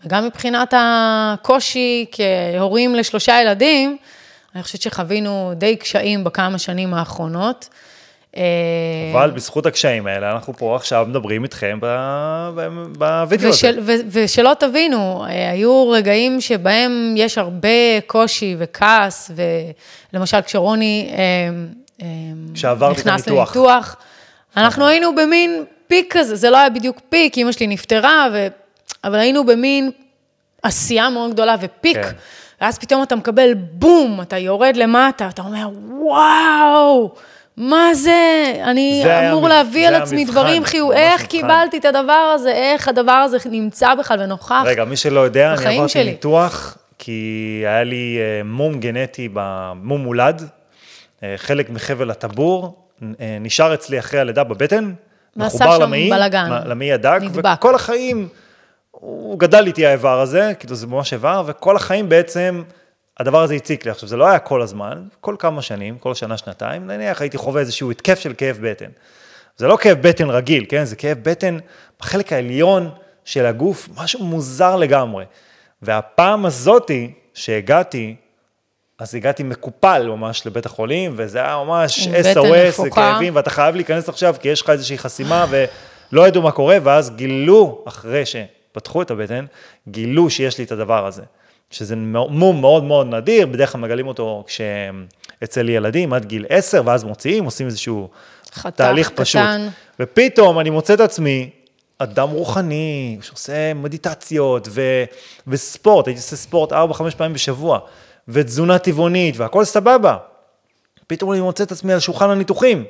Speaker 2: וגם מבחינת הקושי כהורים לשלושה ילדים, אני חושבת שחווינו די קשיים בכמה שנים האחרונות. אה,
Speaker 1: אבל בזכות הקשיים האלה, אנחנו פה עכשיו מדברים איתכם בווידאו הזה.
Speaker 2: ו, ושלא תבינו, אה, היו רגעים שבהם יש הרבה קושי וכעס, ולמשל כשרוני אה, נכנס. לניתוח, אנחנו היינו במין פיק כזה, זה לא היה בדיוק פיק, אמא שלי נפטרה, ו... אבל היינו במין עשייה מאוד גדולה ופיק.
Speaker 1: כן.
Speaker 2: ואז פתאום אתה מקבל בום, אתה יורד למטה, אתה אומר, וואו, מה זה? אני
Speaker 1: זה
Speaker 2: אמור להביא על עצמי
Speaker 1: המבחן,
Speaker 2: דברים חיוב, איך
Speaker 1: מבחן.
Speaker 2: קיבלתי את הדבר הזה, איך הדבר הזה נמצא בכלל ונוכח.
Speaker 1: רגע, מי שלא יודע, אני עברתי
Speaker 2: שלי.
Speaker 1: ניתוח, כי היה לי אה, מום גנטי, מום מולד, אה, חלק מחבל הטבור, אה, נשאר אצלי אחרי הלידה בבטן, מחובר למעי, למעי הדק,
Speaker 2: נדבק.
Speaker 1: וכל החיים, הוא גדל איתי האיבר הזה, כאילו זה ממש איבר, וכל החיים בעצם, הדבר הזה הציק לי. עכשיו, זה לא היה כל הזמן, כל כמה שנים, כל שנה, שנתיים, נניח הייתי חווה איזשהו התקף של כאב בטן. זה לא כאב בטן רגיל, כן? זה כאב בטן בחלק העליון של הגוף, משהו מוזר לגמרי. והפעם הזאתי שהגעתי, אז הגעתי מקופל ממש לבית החולים, וזה היה ממש SOS,
Speaker 2: נפוחה.
Speaker 1: כאבים, ואתה חייב להיכנס עכשיו, כי יש לך איזושהי חסימה, ולא ידעו מה קורה, ואז גילו, אחרי שפתחו את הבטן, גילו שיש לי את הדבר הזה. שזה מום מאוד מאוד נדיר, בדרך כלל מגלים אותו כשאצל ילדים עד גיל 10, ואז מוציאים, עושים איזשהו
Speaker 2: חתך
Speaker 1: תהליך
Speaker 2: קטן.
Speaker 1: פשוט. ופתאום אני מוצא את עצמי אדם רוחני, שעושה מדיטציות ו- וספורט, הייתי עושה ספורט 4-5 פעמים בשבוע, ותזונה טבעונית, והכל סבבה. פתאום אני מוצא את עצמי על שולחן הניתוחים.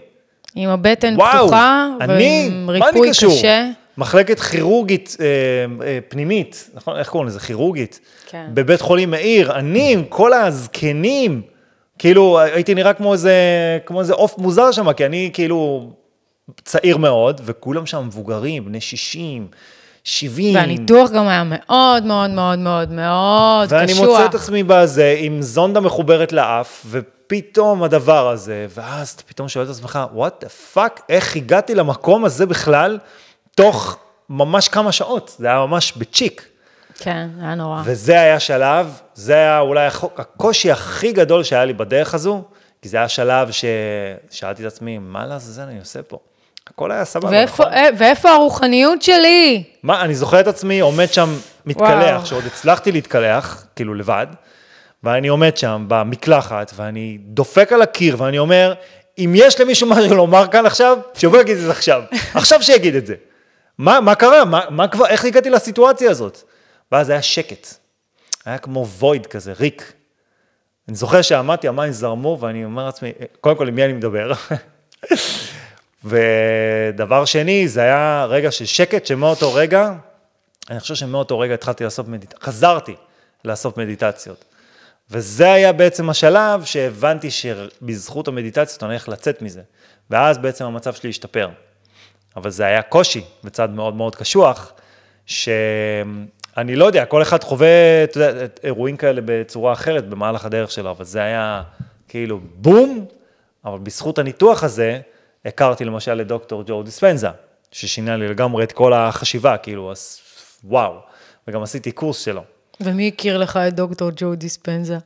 Speaker 2: עם הבטן
Speaker 1: וואו,
Speaker 2: פתוחה,
Speaker 1: אני,
Speaker 2: ועם ריפוי? קשה.
Speaker 1: מחלקת כירורגית אה, אה, פנימית, נכון? איך קוראים לזה? כירורגית.
Speaker 2: כן.
Speaker 1: בבית חולים מאיר, אני עם כל הזקנים, כאילו הייתי נראה כמו איזה, כמו איזה עוף מוזר שם, כי אני כאילו צעיר מאוד, וכולם שם מבוגרים, בני 60, 70.
Speaker 2: והניתוח גם היה מאוד מאוד מאוד מאוד מאוד
Speaker 1: ואני
Speaker 2: קשוח.
Speaker 1: מוצא את עצמי בזה, עם זונדה מחוברת לאף, ופתאום הדבר הזה, ואז אתה פתאום שואל את עצמך, what the fuck, איך הגעתי למקום הזה בכלל, תוך ממש כמה שעות, זה היה ממש בצ'יק.
Speaker 2: כן, היה נורא.
Speaker 1: וזה היה שלב, זה היה אולי הקושי הכי גדול שהיה לי בדרך הזו, כי זה היה שלב ששאלתי את עצמי, מה לעזאזל אני עושה פה? הכל היה סבבה,
Speaker 2: ואיפה,
Speaker 1: נכון?
Speaker 2: אה, ואיפה הרוחניות שלי?
Speaker 1: מה, אני זוכר את עצמי עומד שם מתקלח,
Speaker 2: וואו.
Speaker 1: שעוד הצלחתי להתקלח, כאילו לבד, ואני עומד שם במקלחת, ואני דופק על הקיר, ואני אומר, אם יש למישהו משהו לומר כאן עכשיו, שיבוא יגיד את זה עכשיו. עכשיו שיגיד את זה. מה, מה קרה? מה, מה כבר, איך הגעתי לסיטואציה הזאת? ואז היה שקט. היה כמו וויד כזה, ריק. אני זוכר שעמדתי, המים זרמו, ואני אומר לעצמי, קודם כל, עם מי אני מדבר? ודבר שני, זה היה רגע של שקט, שמאותו רגע, אני חושב שמאותו רגע התחלתי לעשות מדיטציות, חזרתי לעשות מדיטציות. וזה היה בעצם השלב שהבנתי שבזכות המדיטציות אני הולך לצאת מזה. ואז בעצם המצב שלי השתפר. אבל זה היה קושי, בצד מאוד מאוד קשוח, שאני לא יודע, כל אחד חווה, אתה יודע, אירועים כאלה בצורה אחרת במהלך הדרך שלו, אבל זה היה כאילו בום, אבל בזכות הניתוח הזה, הכרתי למשל את דוקטור ג'ו דיספנזה, ששינה לי לגמרי את כל החשיבה, כאילו, אז וואו, וגם עשיתי קורס שלו.
Speaker 2: ומי הכיר לך את דוקטור ג'ו דיספנזה?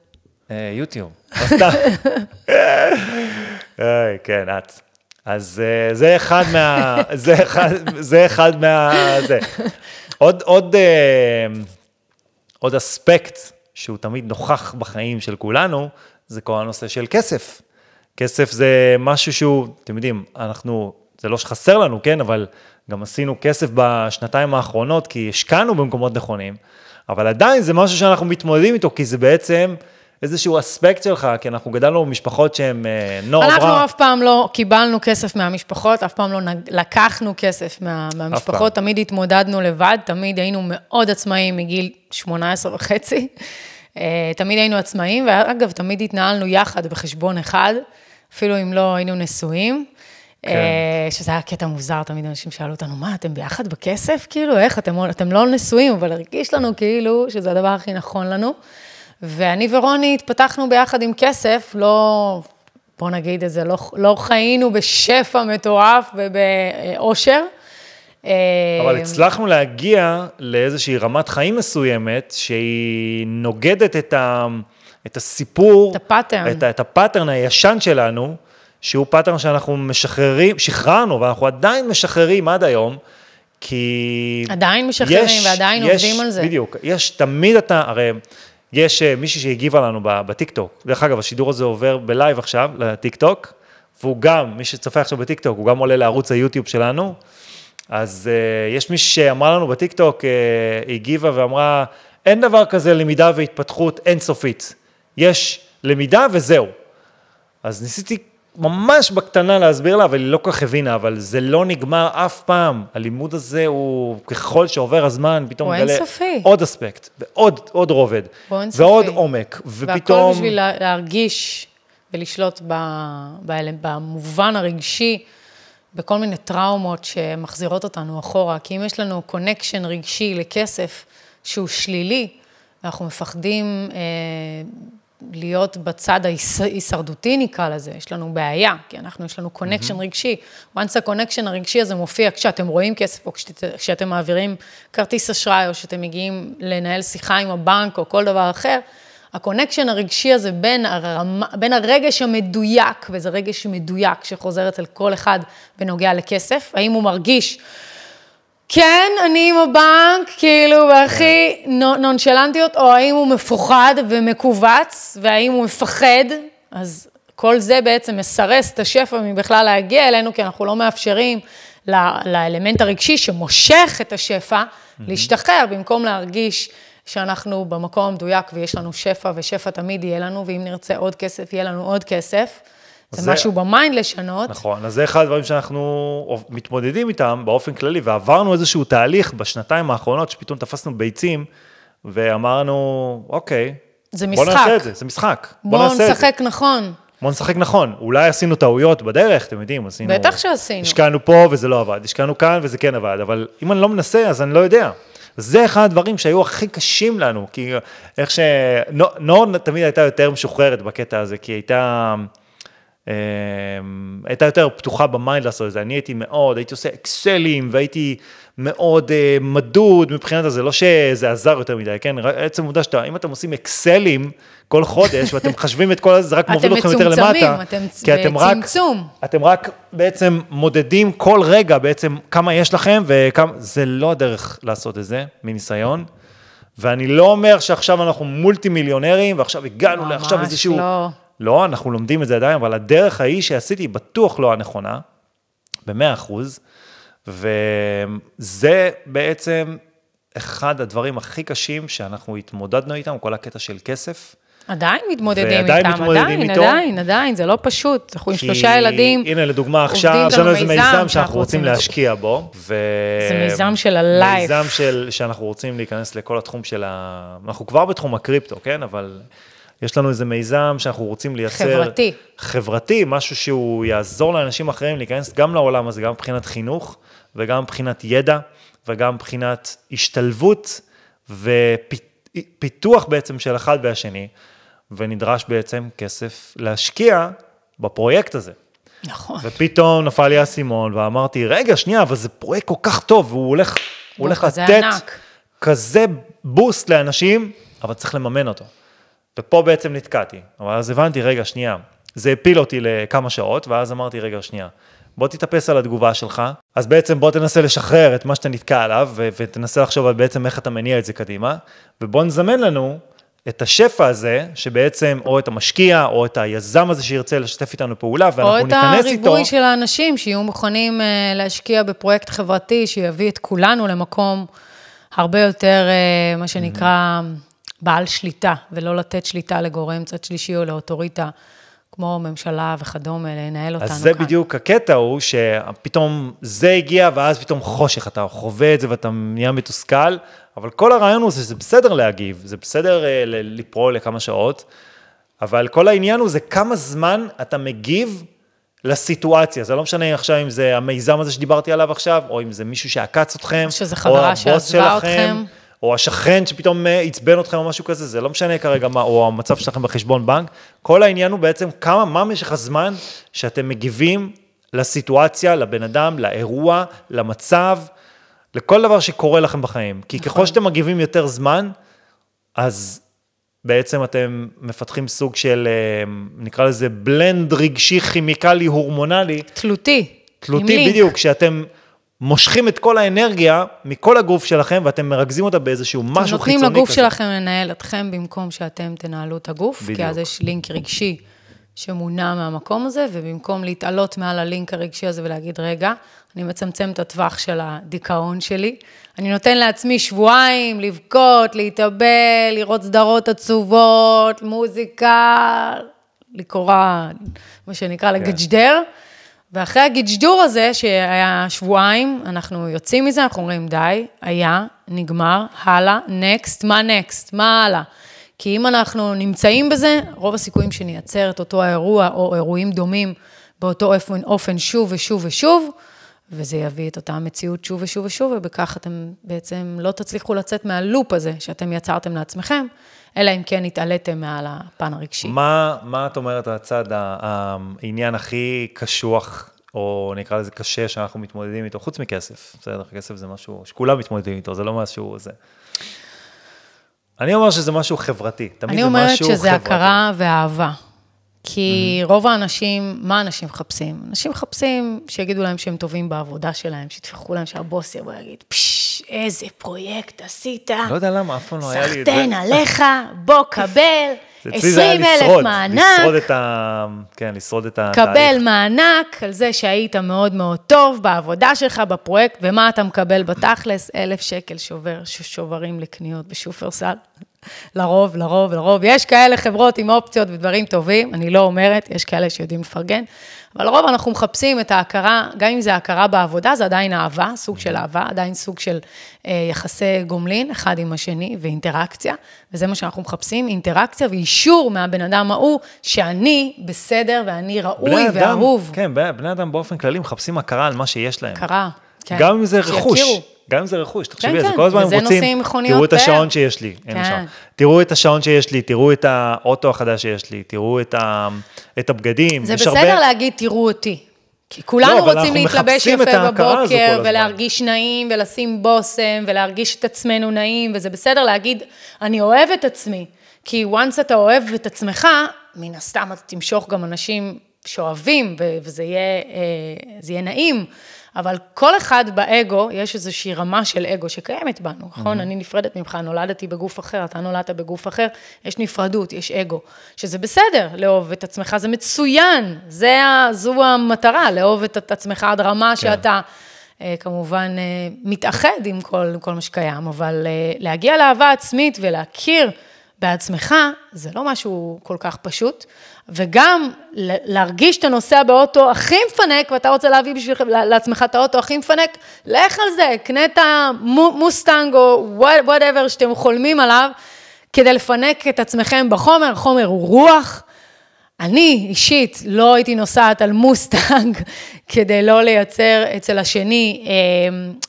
Speaker 1: אה, יוטיוב, סתם. איי, כן, את. אז אה, זה אחד מה... זה אחד, זה אחד מה... זה. עוד, עוד, אה, עוד אספקט שהוא תמיד נוכח בחיים של כולנו, זה כל הנושא של כסף. כסף זה משהו שהוא, אתם יודעים, אנחנו, זה לא שחסר לנו, כן, אבל גם עשינו כסף בשנתיים האחרונות, כי השקענו במקומות נכונים, אבל עדיין זה משהו שאנחנו מתמודדים איתו, כי זה בעצם איזשהו אספקט שלך, כי אנחנו גדלנו במשפחות שהן אה, נוער
Speaker 2: אנחנו
Speaker 1: ברא.
Speaker 2: אף פעם לא קיבלנו כסף מהמשפחות, אף פעם לא לקחנו כסף מה. מהמשפחות, תמיד התמודדנו לבד, תמיד היינו מאוד עצמאיים מגיל 18 וחצי. אה, תמיד היינו עצמאים, ואגב, תמיד התנהלנו יחד בחשבון אחד, אפילו אם לא היינו נשואים. כן. שזה היה קטע מוזר, תמיד אנשים שאלו אותנו, מה, אתם ביחד בכסף? כאילו, איך, אתם, אתם לא נשואים, אבל הרגיש לנו כאילו שזה הדבר הכי נכון לנו. ואני ורוני התפתחנו ביחד עם כסף, לא, בוא נגיד את זה, לא, לא חיינו בשפע מטורף ובאושר.
Speaker 1: אבל הצלחנו להגיע לאיזושהי רמת חיים מסוימת, שהיא נוגדת את, ה, את הסיפור,
Speaker 2: את ה pattern,
Speaker 1: את, את ה pattern הישן שלנו, שהוא pattern שאנחנו משחררים, שחררנו, ואנחנו עדיין משחררים עד היום, כי...
Speaker 2: עדיין משחררים יש, ועדיין יש, עובדים על זה.
Speaker 1: בדיוק, יש תמיד אתה, הרי יש אה, מישהי שהגיבה לנו בטיקטוק, דרך אגב, השידור הזה עובר ב live עכשיו לטיקטוק, והוא גם, מי שצופה עכשיו בטיקטוק, הוא גם עולה לערוץ היוטיוב שלנו, אז uh, יש מישהי שאמרה לנו בטיקטוק, uh, הגיבה ואמרה, אין דבר כזה למידה והתפתחות אינסופית, יש למידה וזהו. אז ניסיתי ממש בקטנה להסביר לה, אבל היא לא כל כך הבינה, אבל זה לא נגמר אף פעם. הלימוד הזה הוא, ככל שעובר הזמן, פתאום
Speaker 2: מגלה
Speaker 1: עוד אספקט, ועוד עוד רובד, ועוד עומק, ופתאום...
Speaker 2: והכל בשביל להרגיש ולשלוט ב, ב, במובן הרגשי, בכל מיני טראומות שמחזירות אותנו אחורה. כי אם יש לנו connection רגשי לכסף שהוא שלילי, ואנחנו מפחדים... אה, להיות בצד ההישרדותי נקרא לזה, יש לנו בעיה, כי אנחנו, יש לנו connection mm-hmm. רגשי. once ה connection הרגשי הזה מופיע כשאתם רואים כסף, או כשאתם מעבירים כרטיס אשראי, או שאתם מגיעים לנהל שיחה עם הבנק, או כל דבר אחר, ה connection הרגשי הזה בין, הרמה, בין הרגש המדויק, וזה רגש מדויק שחוזר אצל כל אחד בנוגע לכסף, האם הוא מרגיש כן, אני עם הבנק, כאילו, והכי נונשלנטיות, או האם הוא מפוחד ומכווץ, והאם הוא מפחד, אז כל זה בעצם מסרס את השפע מבכלל להגיע אלינו, כי אנחנו לא מאפשרים לאלמנט הרגשי שמושך את השפע, להשתחרר, במקום להרגיש שאנחנו במקום המדויק ויש לנו שפע, ושפע תמיד יהיה לנו, ואם נרצה עוד כסף, יהיה לנו עוד כסף. זה, זה משהו ב mind לשנות.
Speaker 1: נכון, אז זה אחד הדברים שאנחנו מתמודדים איתם באופן כללי, ועברנו איזשהו תהליך בשנתיים האחרונות, שפתאום תפסנו ביצים, ואמרנו, אוקיי,
Speaker 2: זה
Speaker 1: בוא
Speaker 2: משחק.
Speaker 1: נעשה את זה, זה משחק.
Speaker 2: בוא, בוא נעשה נשחק נכון.
Speaker 1: בוא נשחק נכון. אולי עשינו טעויות בדרך, אתם יודעים, עשינו...
Speaker 2: בטח שעשינו.
Speaker 1: השקענו פה וזה לא עבד, השקענו כאן וזה כן עבד, אבל אם אני לא מנסה, אז אני לא יודע. זה אחד הדברים שהיו הכי קשים לנו, כי איך ש... נור תמיד הייתה יותר משוחררת בקטע הזה, כי היא הייתה... אמ, הייתה יותר פתוחה ב mind לעשות את זה, אני הייתי מאוד, הייתי עושה אקסלים והייתי מאוד אה, מדוד מבחינת הזה, לא שזה עזר יותר מדי, כן? עצם העובדה שאתה, אם אתם עושים אקסלים כל חודש ואתם מחשבים את כל זה, זה רק מוביל אתכם יותר למטה.
Speaker 2: אתם מצומצמים, אתם בצמצום.
Speaker 1: אתם רק בעצם מודדים כל רגע בעצם כמה יש לכם וכמה, זה לא הדרך לעשות את זה, מניסיון. ואני לא אומר שעכשיו אנחנו מולטי מיליונרים ועכשיו הגענו לעכשיו איזשהו... ממש לא. לא, אנחנו לומדים את זה עדיין, אבל הדרך ההיא שעשיתי בטוח לא הנכונה, במאה אחוז, וזה בעצם אחד הדברים הכי קשים שאנחנו התמודדנו איתם, כל הקטע של כסף.
Speaker 2: עדיין מתמודדים איתם, עדיין, עדיין, עדיין, זה לא פשוט. אנחנו עם שלושה ילדים,
Speaker 1: הנה, לדוגמה, עכשיו, יש לנו איזה מיזם שאנחנו רוצים להשקיע בו. ו...
Speaker 2: זה מיזם של הלייף.
Speaker 1: מיזם של, שאנחנו רוצים להיכנס לכל התחום של ה... אנחנו כבר בתחום הקריפטו, כן? אבל יש לנו איזה מיזם שאנחנו רוצים לייצר...
Speaker 2: חברתי.
Speaker 1: חברתי, משהו שהוא יעזור לאנשים אחרים להיכנס גם לעולם הזה, גם מבחינת חינוך, וגם מבחינת ידע, וגם מבחינת השתלבות ופיתוח בעצם של אחד והשני, ונדרש בעצם כסף להשקיע בפרויקט הזה.
Speaker 2: נכון.
Speaker 1: ופתאום נפל לי האסימון, ואמרתי, רגע, שנייה, אבל זה פרויקט כל כך טוב, והוא הולך, הולך לתת ענק. כזה בוסט לאנשים, אבל צריך לממן אותו. ופה בעצם נתקעתי. אבל אז הבנתי, רגע, שנייה, זה הפיל אותי לכמה שעות, ואז אמרתי, רגע, שנייה, בוא תתאפס על התגובה שלך, אז בעצם בוא תנסה לשחרר את מה שאתה נתקע עליו, ו- ותנסה לחשוב על בעצם איך אתה מניע את זה קדימה, ובוא נזמן לנו את השפע הזה, שבעצם, או את המשקיע, או את היזם הזה שירצה לשתף איתנו פעולה, ואנחנו ניכנס איתו.
Speaker 2: או את הריבוי של האנשים שיהיו מוכנים uh, להשקיע בפרויקט חברתי, שיביא את כולנו למקום הרבה יותר, uh, מה שנקרא... Mm-hmm. בעל שליטה, ולא לתת שליטה לגורם צד שלישי או לאוטוריטה, כמו ממשלה וכדומה, לנהל אותנו כאן.
Speaker 1: אז זה כאן. בדיוק הקטע הוא, שפתאום זה הגיע, ואז פתאום חושך, אתה חווה את זה ואתה נהיה מתוסכל, אבל כל הרעיון הוא שזה בסדר להגיב, זה בסדר uh, ליפול לכמה שעות, אבל כל העניין הוא זה כמה זמן אתה מגיב לסיטואציה. זה לא משנה עכשיו אם זה המיזם הזה שדיברתי עליו עכשיו, או אם זה מישהו שעקץ אתכם,
Speaker 2: או שזה חברה שעזבה אתכם.
Speaker 1: או השכן שפתאום אה, עצבן אתכם או משהו כזה, זה לא משנה כרגע מה, או המצב שלכם בחשבון בנק. כל העניין הוא בעצם כמה, מה משך הזמן שאתם מגיבים לסיטואציה, לבן אדם, לאירוע, למצב, לכל דבר שקורה לכם בחיים. כי נכון. ככל שאתם מגיבים יותר זמן, אז בעצם אתם מפתחים סוג של, אה, נקרא לזה בלנד רגשי, כימיקלי, הורמונלי.
Speaker 2: תלותי.
Speaker 1: תלותי, בדיוק, שאתם מושכים את כל האנרגיה מכל הגוף שלכם, ואתם מרכזים אותה באיזשהו משהו חיצוני כזה.
Speaker 2: נותנים לגוף שלכם לנהל אתכם במקום שאתם תנהלו את הגוף, בדיוק. כי אז יש לינק רגשי שמונע מהמקום הזה, ובמקום להתעלות מעל הלינק הרגשי הזה ולהגיד, רגע, אני מצמצם את הטווח של הדיכאון שלי, אני נותן לעצמי שבועיים לבכות, להתאבל, לראות סדרות עצובות, מוזיקה, לקרוא, מה שנקרא, כן. לגג'דר. ואחרי הגג'דור הזה, שהיה שבועיים, אנחנו יוצאים מזה, אנחנו אומרים, די, היה, נגמר, הלאה, נקסט, מה נקסט, מה הלאה? כי אם אנחנו נמצאים בזה, רוב הסיכויים שנייצר את אותו האירוע או אירועים דומים באותו אופן, אופן שוב ושוב ושוב, וזה יביא את אותה מציאות שוב ושוב ושוב, ובכך אתם בעצם לא תצליחו לצאת מהלופ הזה שאתם יצרתם לעצמכם, אלא אם כן התעליתם מעל הפן הרגשי.
Speaker 1: מה, מה את אומרת הצד, העניין הכי קשוח, או נקרא לזה קשה, שאנחנו מתמודדים איתו, חוץ מכסף, בסדר, כסף זה משהו שכולם מתמודדים איתו, זה לא משהו, זה... אני אומר שזה משהו חברתי, תמיד זה משהו חברתי.
Speaker 2: אני אומרת שזה הכרה ואהבה. כי mm-hmm. רוב האנשים, מה אנשים מחפשים? אנשים מחפשים שיגידו להם שהם טובים בעבודה שלהם, שיטפחו להם שהבוס יבוא ויגיד, פשש, איזה פרויקט עשית.
Speaker 1: לא יודע למה, אף פעם לא היה לי
Speaker 2: את זה. סחטיין עליך, בוא, קבל. 20 אלף מענק.
Speaker 1: לשרוד את ה... כן, לשרוד את
Speaker 2: התהליך. קבל מענק על זה שהיית מאוד מאוד טוב בעבודה שלך, בפרויקט, ומה אתה מקבל בתכלס? אלף שקל שובר, שוברים לקניות בשופרסל. לרוב, לרוב, לרוב. יש כאלה חברות עם אופציות ודברים טובים, אני לא אומרת, יש כאלה שיודעים לפרגן, אבל לרוב אנחנו מחפשים את ההכרה, גם אם זה הכרה בעבודה, זה עדיין אהבה, סוג של אהבה, עדיין סוג של אה, יחסי גומלין, אחד עם השני, ואינטראקציה, וזה מה שאנחנו מחפשים, אינטראקציה ואישור מהבן אדם ההוא, שאני בסדר ואני ראוי ואהוב.
Speaker 1: כן, בני אדם באופן כללי מחפשים הכרה על מה שיש להם.
Speaker 2: הכרה, כן.
Speaker 1: גם אם זה רכוש. שיכירו. גם אם זה רכוש, תחשבי על כן, זה, כל הזמן הם רוצים, תראו את השעון שיש לי, אין שעון, תראו את השעון שיש לי, תראו את האוטו החדש שיש לי, תראו את, ה, את הבגדים.
Speaker 2: זה בסדר הרבה... להגיד, תראו אותי. כי כולנו לא, רוצים להתלבש יפה בבוקר, ולהרגיש נעים, ולשים בושם, ולהרגיש את עצמנו נעים, וזה בסדר להגיד, אני אוהב את עצמי. כי once אתה אוהב את עצמך, מן הסתם אתה תמשוך גם אנשים שאוהבים, וזה יהיה, אה, יהיה נעים. אבל כל אחד באגו, יש איזושהי רמה של אגו שקיימת בנו, נכון? Mm-hmm. אני נפרדת ממך, נולדתי בגוף אחר, אתה נולדת בגוף אחר, יש נפרדות, יש אגו, שזה בסדר, לאהוב את עצמך, זה מצוין, זה, זו המטרה, לאהוב את עצמך עד רמה כן. שאתה... אה, כמובן אה, מתאחד עם כל, כל מה שקיים, אבל אה, להגיע לאהבה עצמית ולהכיר בעצמך, זה לא משהו כל כך פשוט. וגם להרגיש שאתה נוסע באוטו הכי מפנק, ואתה רוצה להביא בשביל לעצמך את האוטו הכי מפנק, לך על זה, קנה את המוסטנג או whatever שאתם חולמים עליו, כדי לפנק את עצמכם בחומר, חומר הוא רוח. אני אישית לא הייתי נוסעת על מוסטנג כדי לא לייצר אצל השני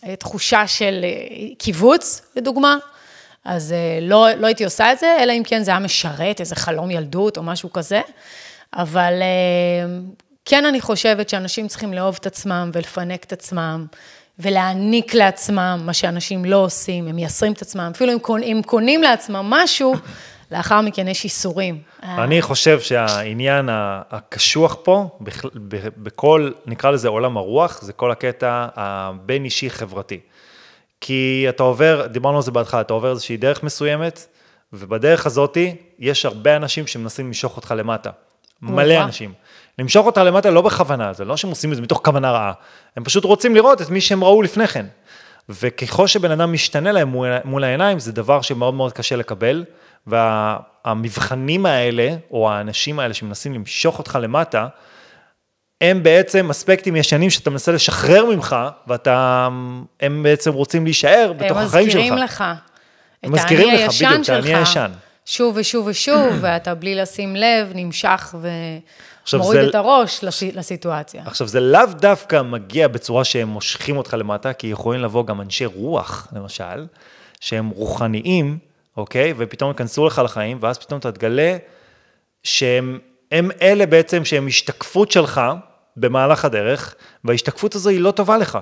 Speaker 2: אה, תחושה של אה, קיבוץ, לדוגמה. אז אה, לא, לא הייתי עושה את זה, אלא אם כן זה היה משרת, איזה חלום ילדות או משהו כזה. אבל אה, כן, אני חושבת שאנשים צריכים לאהוב את עצמם ולפנק את עצמם. ולהעניק לעצמם מה שאנשים לא עושים, הם מייסרים את עצמם, אפילו אם, קונים, אם קונים לעצמם משהו, לאחר מכן יש איסורים.
Speaker 1: אני חושב שהעניין הקשוח פה, בכל, נקרא לזה עולם הרוח, זה כל הקטע הבין-אישי חברתי. כי אתה עובר, דיברנו על זה בהתחלה, אתה עובר איזושהי דרך מסוימת, ובדרך הזאתי יש הרבה אנשים שמנסים למשוך אותך למטה. מלא אנשים. למשוך אותך למטה לא בכוונה, זה לא שהם עושים את זה מתוך כוונה רעה, הם פשוט רוצים לראות את מי שהם ראו לפני כן. וככל שבן אדם משתנה להם מול, מול העיניים, זה דבר שמאוד מאוד קשה לקבל, והמבחנים האלה, או האנשים האלה שמנסים למשוך אותך למטה, הם בעצם אספקטים ישנים שאתה מנסה לשחרר ממך, ואתה, הם בעצם רוצים להישאר בתוך החיים שלך.
Speaker 2: הם מזכירים לך את האני הישן שלך.
Speaker 1: האני הישן.
Speaker 2: שוב ושוב ושוב, ואתה בלי לשים לב, נמשך ו...
Speaker 1: עכשיו,
Speaker 2: מוריד
Speaker 1: זה-
Speaker 2: את הראש לס... לסיטואציה.
Speaker 1: עכשיו, זה לאו דווקא מגיע בצורה שהם מושכים אותך למטה, כי יכולים לבוא גם אנשי רוח, למשל, שהם רוחניים, אוקיי? ופתאום ייכנסו לך לחיים, ואז פתאום אתה תגלה שהם הם אלה בעצם שהם השתקפות שלך במהלך הדרך, וההשתקפות הזו היא לא טובה לך.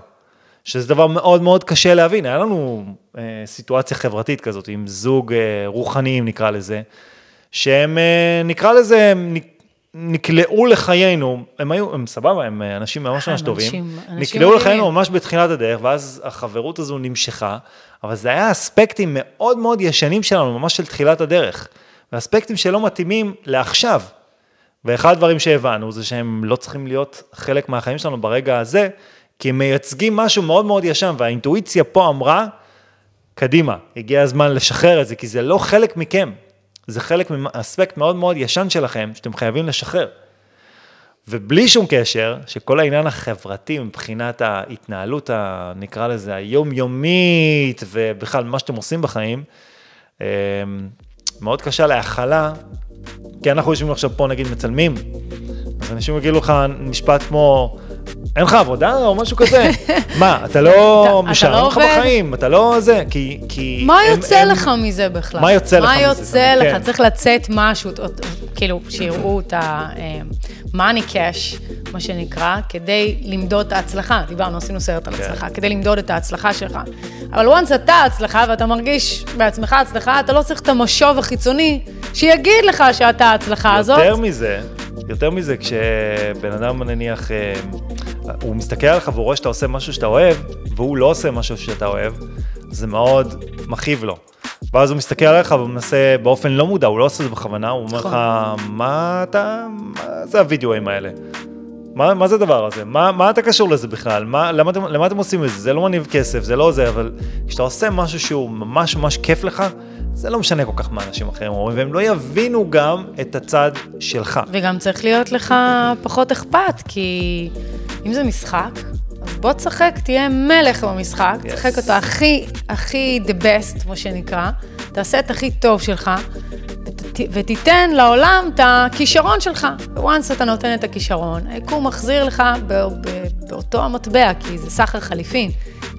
Speaker 1: שזה דבר מאוד מאוד קשה להבין. היה לנו אה, סיטואציה חברתית כזאת עם זוג אה, רוחניים, נקרא לזה, שהם, אה, נקרא לזה, נקלעו לחיינו, הם היו, הם סבבה, הם אה, אנשים ממש ממש
Speaker 2: הם
Speaker 1: טובים, נקלעו. לחיינו ממש בתחילת הדרך, ואז החברות הזו נמשכה, אבל זה היה אספקטים מאוד מאוד ישנים שלנו, ממש של תחילת הדרך, ואספקטים שלא מתאימים לעכשיו. ואחד הדברים שהבנו זה שהם לא צריכים להיות חלק מהחיים שלנו ברגע הזה, כי הם מייצגים משהו מאוד מאוד ישן, והאינטואיציה פה אמרה, קדימה, הגיע הזמן לשחרר את זה, כי זה לא חלק מכם, זה חלק מאספקט מאוד מאוד ישן שלכם, שאתם חייבים לשחרר. ובלי שום קשר, שכל העניין החברתי מבחינת ההתנהלות, ה, נקרא לזה, היומיומית, ובכלל מה שאתם עושים בחיים, אה, מאוד קשה להכלה, כי אנחנו יושבים עכשיו פה, נגיד, מצלמים, אז אנשים יגידו לך משפט כמו, אין לך עבודה או משהו כזה? מה, אתה לא משעמם
Speaker 2: לא
Speaker 1: לך? בחיים, אתה לא זה, כי... כי
Speaker 2: מה
Speaker 1: הם-
Speaker 2: יוצא
Speaker 1: הם-
Speaker 2: לך מזה בכלל?
Speaker 1: מה יוצא לך
Speaker 2: מה
Speaker 1: מזה?
Speaker 2: יוצא
Speaker 1: כן.
Speaker 2: לך? צריך לצאת משהו, כאילו, שיראו את ה-money cash, מה שנקרא, כדי למדוד את ההצלחה. דיברנו, עשינו סרט על
Speaker 1: כן.
Speaker 2: הצלחה, כדי למדוד את ההצלחה שלך. אבל once אתה הצלחה ואתה מרגיש בעצמך הצלחה, אתה לא צריך את המשוב החיצוני שיגיד לך שאתה ההצלחה הזאת.
Speaker 1: יותר מזה, יותר מזה, כשבן אדם נניח, אה, הוא מסתכל עליך והוא רואה שאתה עושה משהו שאתה אוהב, והוא לא עושה משהו שאתה אוהב, זה מאוד מכאיב לו. ואז הוא מסתכל עליך והוא מנסה באופן לא מודע, הוא לא עושה את זה בכוונה, הוא אומר
Speaker 2: נכון.
Speaker 1: לך, מה אתה, מה זה הווידאוים האלה? מה, מה זה הדבר הזה? מה, מה אתה קשור לזה בכלל? מה, למה, אתם, למה אתם עושים את זה? זה לא מניב כסף, זה לא זה, אבל כשאתה עושה משהו שהוא ממש ממש כיף לך, זה לא משנה כל כך מה אנשים אחרים אומרים, והם לא יבינו גם את הצד שלך.
Speaker 2: וגם צריך להיות לך פחות אכפת, כי אם זה משחק, בוא תשחק, תהיה מלך במשחק,
Speaker 1: Yes.
Speaker 2: תשחק אותו הכי, הכי the best, מה שנקרא, תעשה את הכי טוב שלך, ות, ותיתן לעולם את הכישרון שלך. once אתה נותן את הכישרון, היקום מחזיר לך ב, ב, באותו המטבע, כי זה סחר חליפין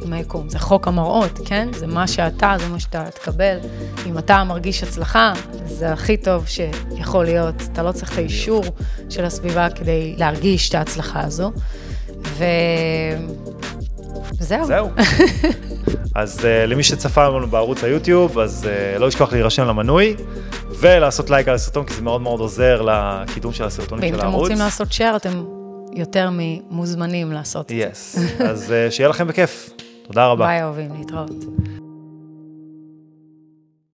Speaker 2: עם היקום, זה חוק המראות, כן? זה מה שאתה, זה מה שאתה תקבל. אם אתה מרגיש הצלחה, זה הכי טוב שיכול להיות. אתה לא צריך את האישור של הסביבה כדי להרגיש את ההצלחה הזו. ו... וזהו.
Speaker 1: זהו. אז uh, למי שצפה בנו בערוץ היוטיוב, אז uh, לא לשכוח להירשם למנוי, ולעשות לייק על הסרטון, כי זה מאוד מאוד עוזר לקידום של הסרטונים
Speaker 2: ואם
Speaker 1: של
Speaker 2: אתם
Speaker 1: הערוץ.
Speaker 2: רוצים לעשות share, אתם יותר ממוזמנים לעשות את זה.
Speaker 1: יס. אז uh, שיהיה לכם בכיף. תודה רבה.
Speaker 2: ביי אהובים, להתראות.